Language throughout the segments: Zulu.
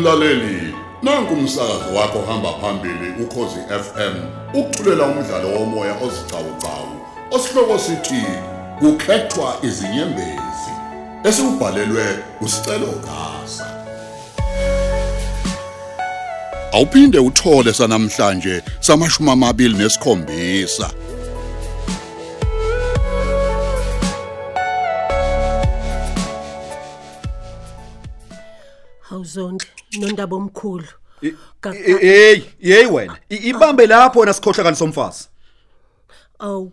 Mlaleli, nanku umsakazo wakho hamba phambili ukhozi FM. Ukuthulela umdlalo womoya ozicawucawu. Osihloko sithi kukhethwa izinyembezi. Esibhalelwe usicelo gasa. Awuphinde uthole sanamhlanje samashumi amabili nesikhombisa. Hawuzondi nondaba omkhulu. Ga- Eh, hey hey wena I- ibambe lapho wena sikhohlakani somfazi Aw.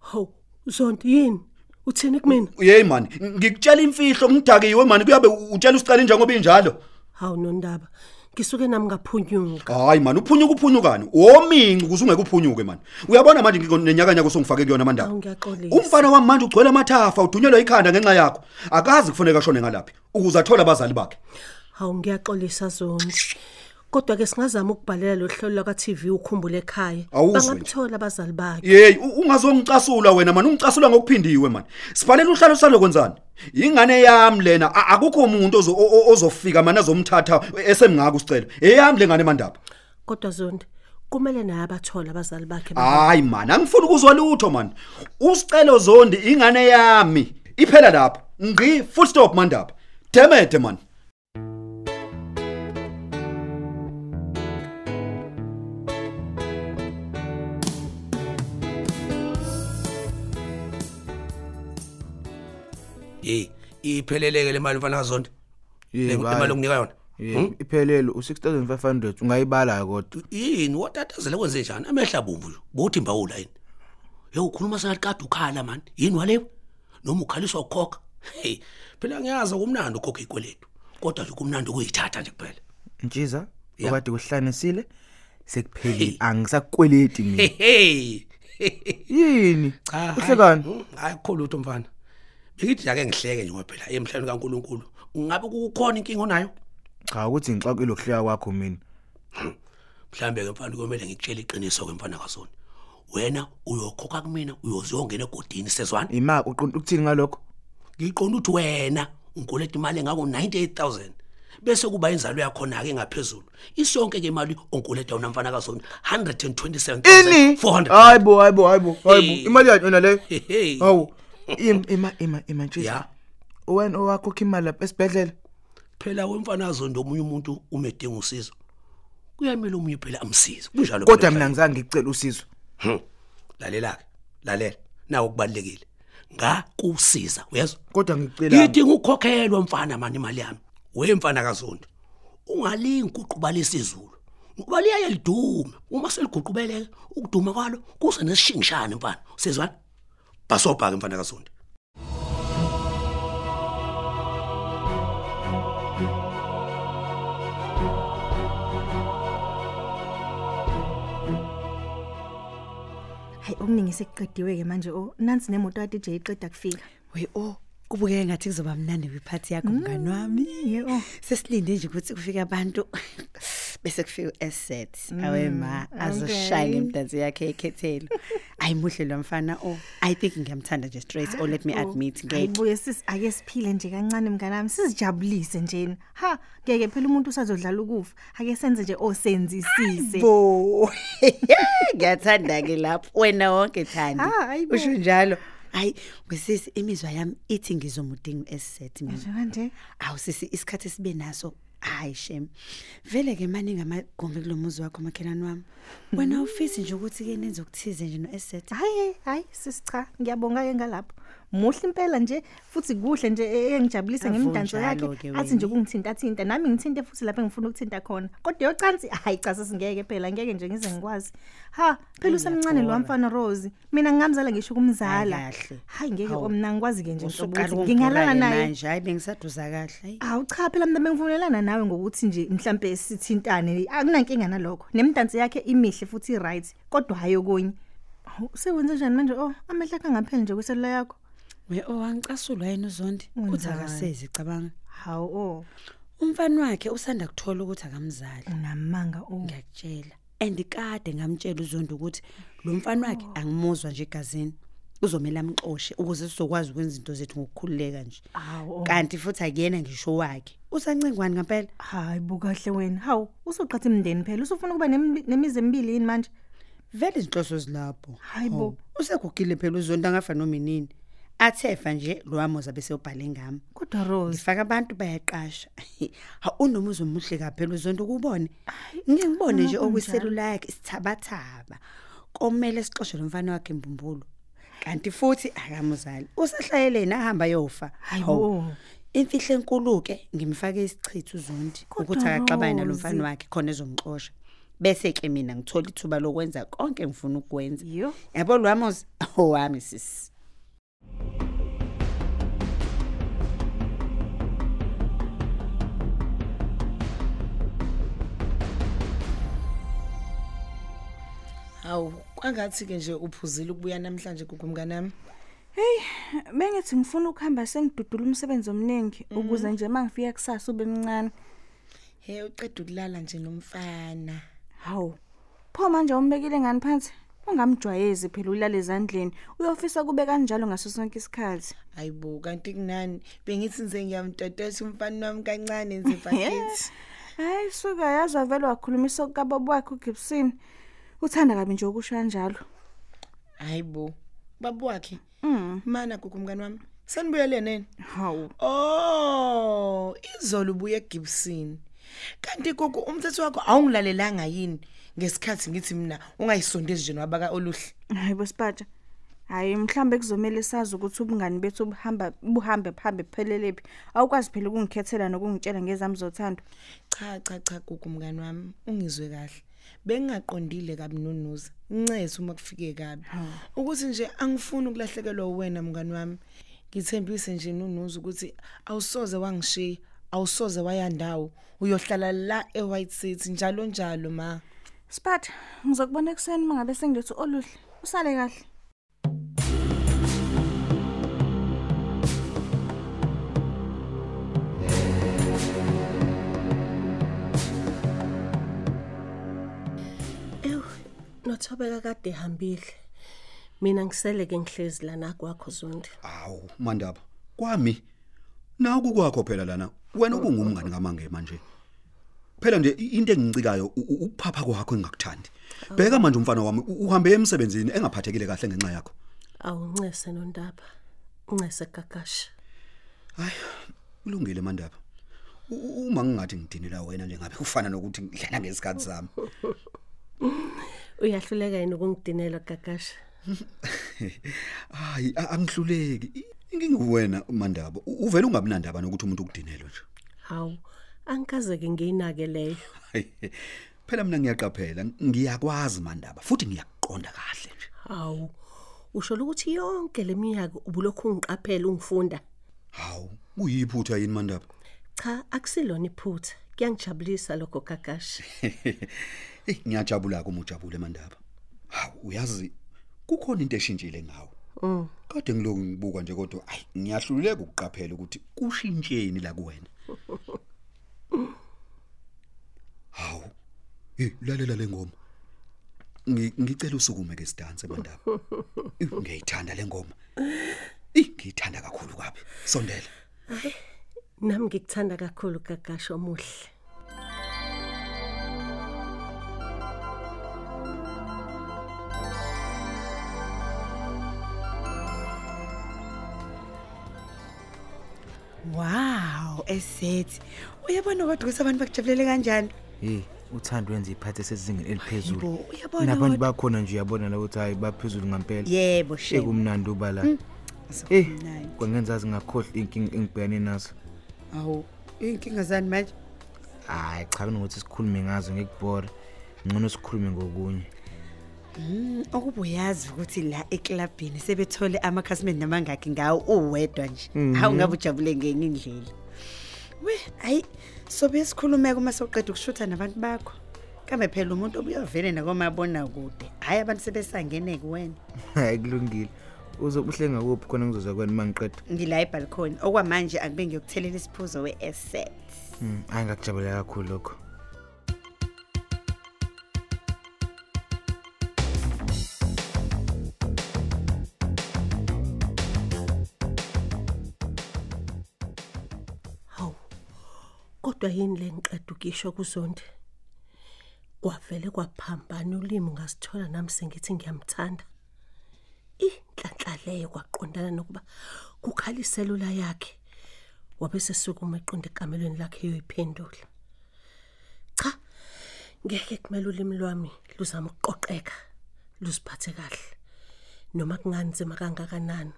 Haw, Zondi yini? Uthini kumina? hey man ngikutshela imfihlo ngidakiwe man kuyabe utshela usicela njengoba injalo Hawu nondaba. Ngisuke nami ngaphunyuka. hayi man uphunyuka uphunyukani wominci ukuze ungeke uphunyuke man uyabona manje nginenyakanyaka usongifake kuyona Awu amandaba ngiyaxolisa. umfana wami manje ugcwele amathafa udunyelwa ikhanda ngenxa yakho akazi kufuneka ashone ngalaphi ukuze athole abazali bakhe Hawu ngiyaxolisa Zondi. Kodwa ke singazama ukubhalela lo hlelo laka TV ukhumbule ekhaya. Awuzwe nje. Bangamthola abazali bakhe. Yey u- ungazongicasula wena man ungicasula ngokuphindiwe man Sibhalela uhlalo salo kwenzani Ingane yami lena a- akukho umuntu ozo- o- o- ozofika mana azomthatha esemngaka usicela eyami lengane mandaba Kodwa Zondi kumele naye abathola abazali bakhe. Hayi man angifuni ukuzwa lutho man Usicelo zondi ingane yami iphela lapha ngqi full stop mandaba Demede man hey ipheleleke le mali mfana kaZonda le Yebo, imali hayi. okunika yona? Yebo, iphelele u6500 ungayibala kodwa. yini? Watatazela kwenze njani? Amehla bomvu nje. Bothi mbawula yini? Hey ukhuluma sengathi kade ukhala man. Yini waleyo? Noma ukhaliswa ukukhokha hey phela ngiyazi kumnandi ukhokha ikweletu kodwa nje kumnandi ukuyithatha nje kuphela. Ntshiza, Ya. okade kuhlanisile sekuphelile. Angisakweleti mina. hey Yini? cha Uhlekani? hayi, hayi khulu lutho mfana. Bengithi ake ngihleke nje ngoba phela emhlabeni kaNkuluNkulu ngabe kukhona inkinga onayo Cha ukuthi ngixoxe lokuhleka kwakho mina. mhlambe ke mfana kumele ngikutshele iqiniso ke mfana kaSoni wena uyokhokha kumina uyozongena egodini sezwana Ima uqonda ukuthini ngalokho? ngiqonda ukuthi wena unkoleta imali engako 98000 bese kuba inzalo yakho na ke ngaphezulu isonke ke imali onkoleta wona mfana kaSoni 127400 Hayibo, hayibo, hayibo, hayibo. Hey. Imali yakho yona le. Hey. Hawu. Ima ima ima Ntshiza. ya. Wena owakho khimali lapha esibhedlela. phela wemfana kaZondo omunye umuntu umedinga usizo. Kuyamela omunye phela amsize. Kunjalo Kodwa mina ngizange ngicela usizo. Hmm. lalela. Ke lalela nawo kubalekile ngakusiza uyezwa? Kodwa ngicela. ngidinga ukukhokhelwa mfana mani imali yami. Wemfana kaZondi ungalingi ukuqhuba lesizulu ngoba liyaye lidume uma seliguqubeleke ukuduma kwalo kuze nesishingishane mfana. Sezwana basobha ke mfana kaZondi Hayi okuningi sekuqediwe ke manje oh nansi nemoto ya DJ iqeda kufika. we oh kubukeke ngathi kuzoba mnandi kwiphathi yakho mngani wami ye, oh. sesilinde nje ukuthi kufike abantu bese kufika uasset awe ma okay. azoshaya ngemdansi yakhe ekhethelo ayimuhle lo mfana. Oh i think ngiyamthanda nje straight or let me admit ngeke. Ayibuye sis ake siphile nje kancane mnganami. Sizijabulise njena. Ha ngeke phela umuntu usazodlala ukufa. Ake senze nje osenzisise. bo ngiyathanda ke lapho. Wena wonke thandi. Ah, ayibo. usho njalo. Hayi wesisi imizwa yami ithi ngizomudinga uasset mina Kanje? Awu sisi isikhathi sibe naso hayi shem vele ke manje ngamagombe kulomuzi wakho makhelani wami wena ufisi nje ukuthi ke nenze ukuthize nje noasset hayi hayi sis cha ngiyabonga ke ngalapho. Muhle impela nje futhi kuhle nje e- engijabulisa Avo ngemidanso njalo yakhe. ke Athi nje wena. kungithinta thinta nami ngithinte futhi lapha engifuna ukuthinta khona. Kodwa yocansi hayi cha sesingeke phela ngeke nje ngize ngikwazi. Ha phela usemncane lo ngiyakholwa. mfana Rose. Mina ngingamzala ngisho kumzala. Hayi, kahle. Hayi ngeke Hawu. mina ngikwazi ke nje usuqala ukuthi ngingalala naye. manje hayi bengisaduza kahle hayi Awu cha phela mina bengivumelana nawe ngokuthi nje mhlambe sithintane akunankinga nalokho. Nemidansi yakhe imihle futhi i-right kodwa hayi okunye. Hawu sewenze kanjani manje oh amehla kangapheli nje kwiselula yakho. We owangicasulwa yena uzondi. Uthi Wenzani? akasezi cabanga. Hawu oh. Umfana wakhe usanda kuthola ukuthi akamzali. Unamanga oh. ngiyakutshela. And kade ngamtshela uzondi ukuthi lo mfana wakhe angimuzwa nje egazini. Uzomela amxoshe ukuze sizokwazi ukwenza izinto zethu ngokukhululeka nje. Kanti futhi akuyena ngisho wakhe. Usancengwane ngempela Hayi bukahle wena. Hawu, usuqhatha imndeni phela. Usufuna ukuba nemizi emibili yini manje? vele izinhloso zilapho. Hayibo. Usegugile phela uzonto angafa noma inini. Athefa nje lo wamoza bese ubhale ngami. Kodwa Rose, ngifaka abantu bayaqasha. Ha unomuzi omuhle kaphela uzonto kubone ngike ngibone nje noma kunjalo. okwiselula yakhe isithabathaba komele sixoxe lo mfana wakhe imbumbulu kanti futhi akamuzali usehlayeleni ahamba yofa Hayibo. imfihlo enkulu ke ngimfake isichitho uzondi Kodwa ukuthi akaxabane nalo Rose. mfana wakhe khona ezomxosha. Bese ke mina ngithola ithuba lokwenza konke engifuna ukwenza Yo. yabo lwamozi owami sisi Hawu, kwangathi ke nje uphuzile ukubuya namhlanje kukumnganami. Bengithi ngifuna ukuhamba sengidudula umsebenzi omningi ukuze nje mangifika kusasa ube mncane. Hey, uqeda ukulala nje nomfana. Hawu. Pho manje umbekile ngani phansi? Ungamjwayezi phela ulala ezandleni. Uyofisa kube kanjalo ngaso sonke isikhathi. Hayibo, kanti kunani? Bengithi ngize ngiyamtotosa umfana wami kancane nje pakethi. Hayi suka yazwa vele wakhulumisa ukababa wakhe uGibson. Uthanda kabi nje ukusho kanjalo. Hayibo, babu wakhe. Mm. Mana kukumngani wami. Sanibuyele nene. Hawu. Oh, izolo ubuye eGibson. Kanti gogo umthetho wakho awungilalelanga yini ngesikhathi ngithi mina ungayisondezi nje nabaka oluhle. Hayibo Spatsha. Hayi mhlambe kuzomela sazi ukuthi ubungani bethu buhamba buhambe phambe phelelepi. Awukwazi phela ukungikhethela nokungitshela ngezami zothando. Cha cha cha gogo mngani wami, ungizwe kahle. Bengingaqondile kabi nonuza. Ncethe uma kufike kabi. Ukuthi nje angifuni ukulahlekelwa uwena mngani wami. Ngithembise nje nonuza ukuthi awusoze wangishiya, awusoze wayandawo. Uyohlala la eWhite City njalo njalo ma. Spatsha, ngizokubona ekseni mangabe sengilethi oluhle. Usale kahle. Ew, nothobeka kade ehambile. Mina ngisele ke ngihlezi lana kwakho Zondi. Awu, mandaba. Kwami. Naku kwakho phela lana. Wena ubungumngani kamange manje. Phela nje into engicikayo ukuphapha kwakho engakuthandi. Bheka manje umfana wami uhambe emsebenzini engaphathekile kahle ngenxa yakho. Awuncese nondaba. Uncese gagasha. Ulungile mandaba. Uma ngingathi ngidinela wena nje ngabe kufana nokuthi ngidlala ngesikhathi sami. Uyahluleka yini ukungidinela gagasha? Hayi, angihluleki. I- Inkinga uwena mandaba. Uvela ungabi nandaba nokuthi umuntu ukudinelwe nje. Hawu, angikaze ke ngiyinake leyo. Hayi, Phela mina ngiyaqaphela, ngiyakwazi mandaba futhi ngiyakuqonda kahle nje. Hawu. Usho ukuthi yonke leminyaka ubulokhu ungiqaphela ungifunda. Hawu, kuyiphutha yini mandaba? Cha, akusilona iphutha. Kuyangijabulisa lokho gagasha. Eh ngiyajabula kuma ujabule mandaba. Hawu uyazi kukhona into eshintshile ngawe. Mm. Kade ngiloku ngibuka nje kodwa ayi ngiyahluleka ukuqaphela ukuthi kushintsheni la kuwena. Hawu. Eh lalela le ngoma. Ngi- Ngicela usukume ke sidanse mandaba. Eh, Ngiyayithanda le ngoma. Eh ngiyithanda kakhulu kabi. Sondela. Nami ngikuthanda kakhulu gagasha omuhle. wow esethi uyabona kodwa ukuthi abantu bakujabulele kanjani hey uthando wenza iphathi esezingeni eliphezulu. Yebo, uyabona nabantu kodwa. bakhona nje uyabona la ukuthi hayi baphezulu ngempela yebo shebo ekumnandi uba la eh kwangenzazi ngakhohle inkinga engibhekane nazo. Awu inkinga zani manje? Hayi cha kunokuthi sikhulume ngazo ngekubhora ngcono sikhulume ngokunye. Mm, okuba uyazi ukuthi la eklabhini sebethole amakhasimende namangaki ngawo uwedwa nje. Mhm. hawu ngabe ujabule ngenye indlela. We hayi sobe sikhulumeka uma soqeda ukushutha nabantu bakho. Kambe phela umuntu obuyovele nakomabona kude hayi abantu sebesangene kuwena hayi kulungile. Uzobuhlenga kuphi khona ngizozwa kwena mangiqeda ngila ebalcony. Okwamanje akube ngiyokuthelela isiphuzo we-asset Mm, hayi ngakujabulela kakhulu lokho. Kodwa yini le ngiqeda ukisho kuZonde? Kwavele kwaphambana ulimi ngasithola nami sengithi ngiyamthanda. Inhlanhla leyo kwaqondana nokuba kukhala iselula yakhe. Wabe sesukuma eqonde ekamelweni lakhe yoyiphendula. Cha. Ngeke kumele ulimi lwami luzama ukuqoqeka, luziphathe kahle. Noma kunganzima kangakanani.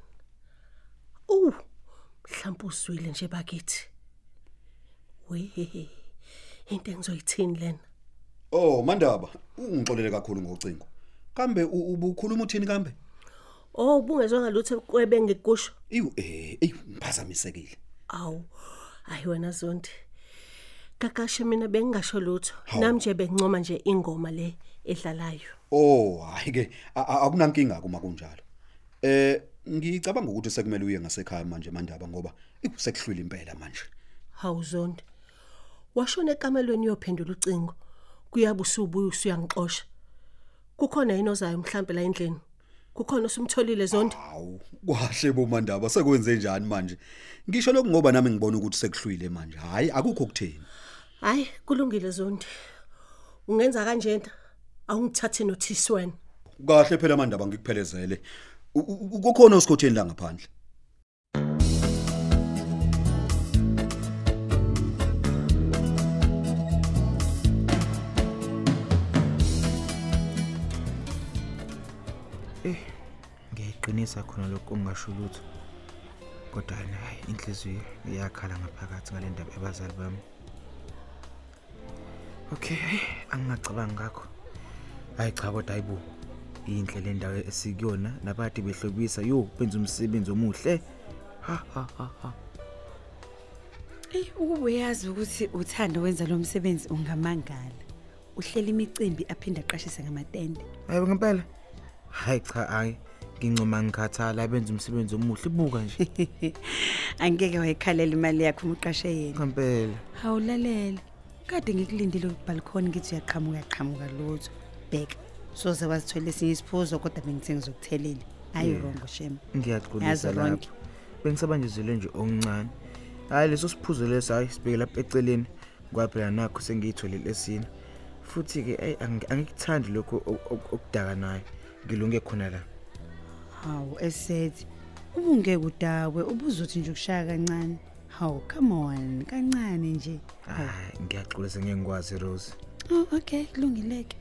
Uh, mhlawumbe uzwile nje bakithi. We, into engizoyithini lena? Oh Mandaba, ungixolele kakhulu ngocingo. Kambe u- ubukhuluma uthini kambe? Oh, ubungezwe ngalutho kwebe ngikusho. Iwu eh, ey ngiphazamisekile. Awu. Hayi wena Zondi. Kakashe mina bengingasho lutho. Hawu. Nami nje bengincoma nje ingoma le edlalayo. Oh, hayi ke a- a- akunankinga kuma kunjalo. Eh ngicabanga ukuthi sekumele uye ngasekhaya manje Mandaba ngoba ikusekhhlwile impela manje. Hawu Zondi. Washona ekamelweni yophendula ucingo. Kuyabe usubuya usuyangixosha. Kukhona yini ozayo mhlambe la endlini? Kukhona usumtholile Zondi? Hawu, kwahle bo Mandaba sekwenze njani manje? Ngisho lokhu ngoba nami ngibona ukuthi sekuhlwile manje. Hayi akukho ukutheni. Hayi, kulungile Zondi. Ungenza kanjena? Awungithathe notice wena. Kahle phela Mandaba ngikuphelezele. U- u- Kukhona usikhotheni la ngaphandle. Ngiyayiqinisa khona lokho ungasho lutho. Kodwa hayi inhliziyo iyakhala ngaphakathi ngale ndaba ebazali bami. Okay, hayi, angingacabangi ngakho. Hayi cha kodwa ayibo. Inhle le ndawo esikuyona nabadi behlobisa yo benza umsebenzi omuhle. Ha ha ha ha. Ey ukuba uyazi ukuthi uthanda wenza lo msebenzi ungamangala. Uhlela imicimbi aphinda aqashise ngamatende. Hayi ngempela. Hayi cha hayi. Ngincoma ngikhathala benza umsebenzi omuhle ibuka nje. Angeke wayekhalela imali yakho umuqashe yena. Ngempela. Hawulalela. Kade ngikulindile kubalcony ngithi uyaqhamuka qhamuka lutho. Bheka. Soze wazithola esinye isiphuzo kodwa bengithe ngizokuthelela. Hayi Yeah. wrong shame. Ngiyaxolisa Yazi lapho. Ronke. Bengisabanje nje okuncane. Hayi leso siphuzo leso hayi sibeke lapha eceleni. Kwaphela nakho sengiyitholile esina. Futhi ke ay angi- angikuthandi lokho ok- ok- okudaka nayo. Ngilunge khona la. Hawu esethi ubungeke udawe ubuzothi nje ukushaya kancane. Hawu come on kancane nje. Hayi ngiyaxolisa ngeke ngikwazi Rose. Oh okay kulungileke.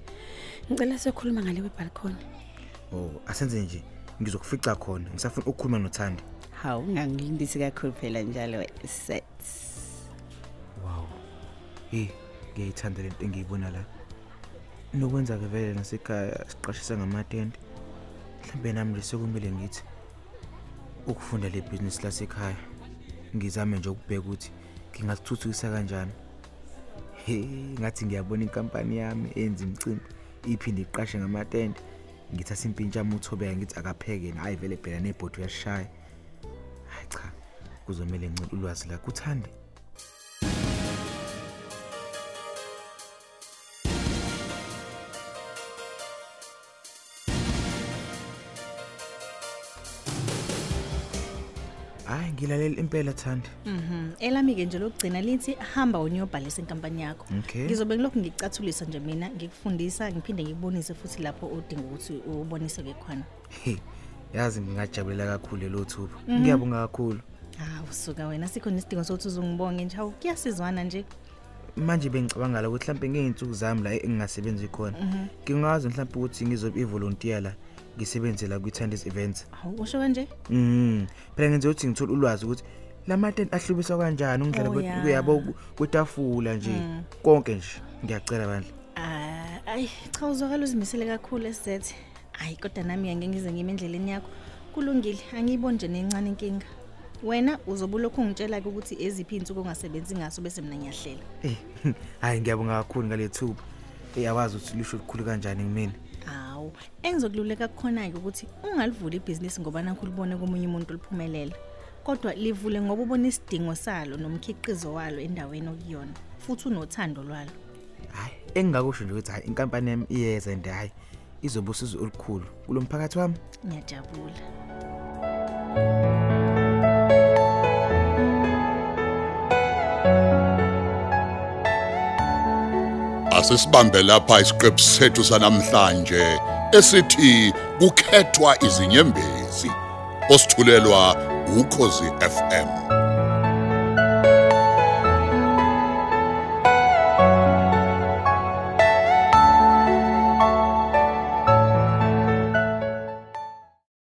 Ngicela sikhuluma ngale webalcony. Oh asenze nje ngizokufica khona. Ngisafuna ukukhuluma noThandi. Hawu ungangilindisi kakhulu phela njalo set. Wow. Hey, ngiyayithanda lento engiyibona la. Nokwenza ke vele nasekhaya siqashisa ngamatende. Mhlambe nami nje sekumele ngithi ukufunda le business lasekhaya. Ngizame nje ukubheka ukuthi ngingasithuthukisa kanjani. Hey, ngathi ngiyabona inkampani yami enza imicimbi iphinde iqashe ngamatende. Ngithatha impintsha umuthobe ngithi akapheke yena hayi vele phela nebhodi uyashaya. Hayi cha. Kuzomela ngincela ulwazi la kuthande. Ngilalela impela Thandi. Mhm. Elami ke nje lokugcina lithi hamba unyobhalisa inkampani yakho. Okay. Ngizobe ngilokhu ngicathulisa nje mina ngikufundisa ngiphinde ngikubonise futhi lapho udinga ukuthi ubonise ke khona. Hey, yazi ngingajabulela kakhulu lo thuba. Mhm. Ngiyabonga kakhulu. Hawu suka wena sikho nesidingo sokuthi uzungibonge nje. Hawu kuyasizwana nje. Manje bengicabanga la ukuthi mhlambe ngeinsuku zami la engingasebenzi khona. Mhm. Ngingazi mhlambe ukuthi ngizobe ivolunteer la ngisebenzela kwi-Tandis events. Hawu usho kanje? Mhm. Phela ngenze ukuthi ngithola ulwazi ukuthi lamatent ahlubisa kanjani ungidlala Oh, kwe- ya. kuyabo kwetafula nje. Mm. Konke nje. Ngiyacela bandla. Ah, ay cha uzwakala uzimisele kakhulu esizethe. Hayi kodwa nami ngeke ngize ngime endleleni yakho. Kulungile, angiyiboni nje nencane inkinga. Wena uzobe lokhu ungitshela ukuthi eziphi insuku ongasebenzi ngaso bese mina ngiyahlela. Eh, hayi ngiyabonga kakhulu ngalethuba. Eh awazi ukuthi lisho likhulu kanjani kimina. Awu, engizokululeka kukhona ke ukuthi ungalivula ibhizinisi ngoba nakho libone komunye umuntu liphumelela. Kodwa livule ngoba ubona isidingo salo nomkhiqizo walo endaweni okuyona, futhi unothando lwalo. Engingakusho nje ukuthi hayi inkampani yami iyeza and hayi izobusizo olukhulu kulomphakathi wami. Ngiyajabula. Asisibambe lapha isiqephu sethu sanamhlanje esithi kukhethwa izinyembezi. Osithulelwa ukhozi FM.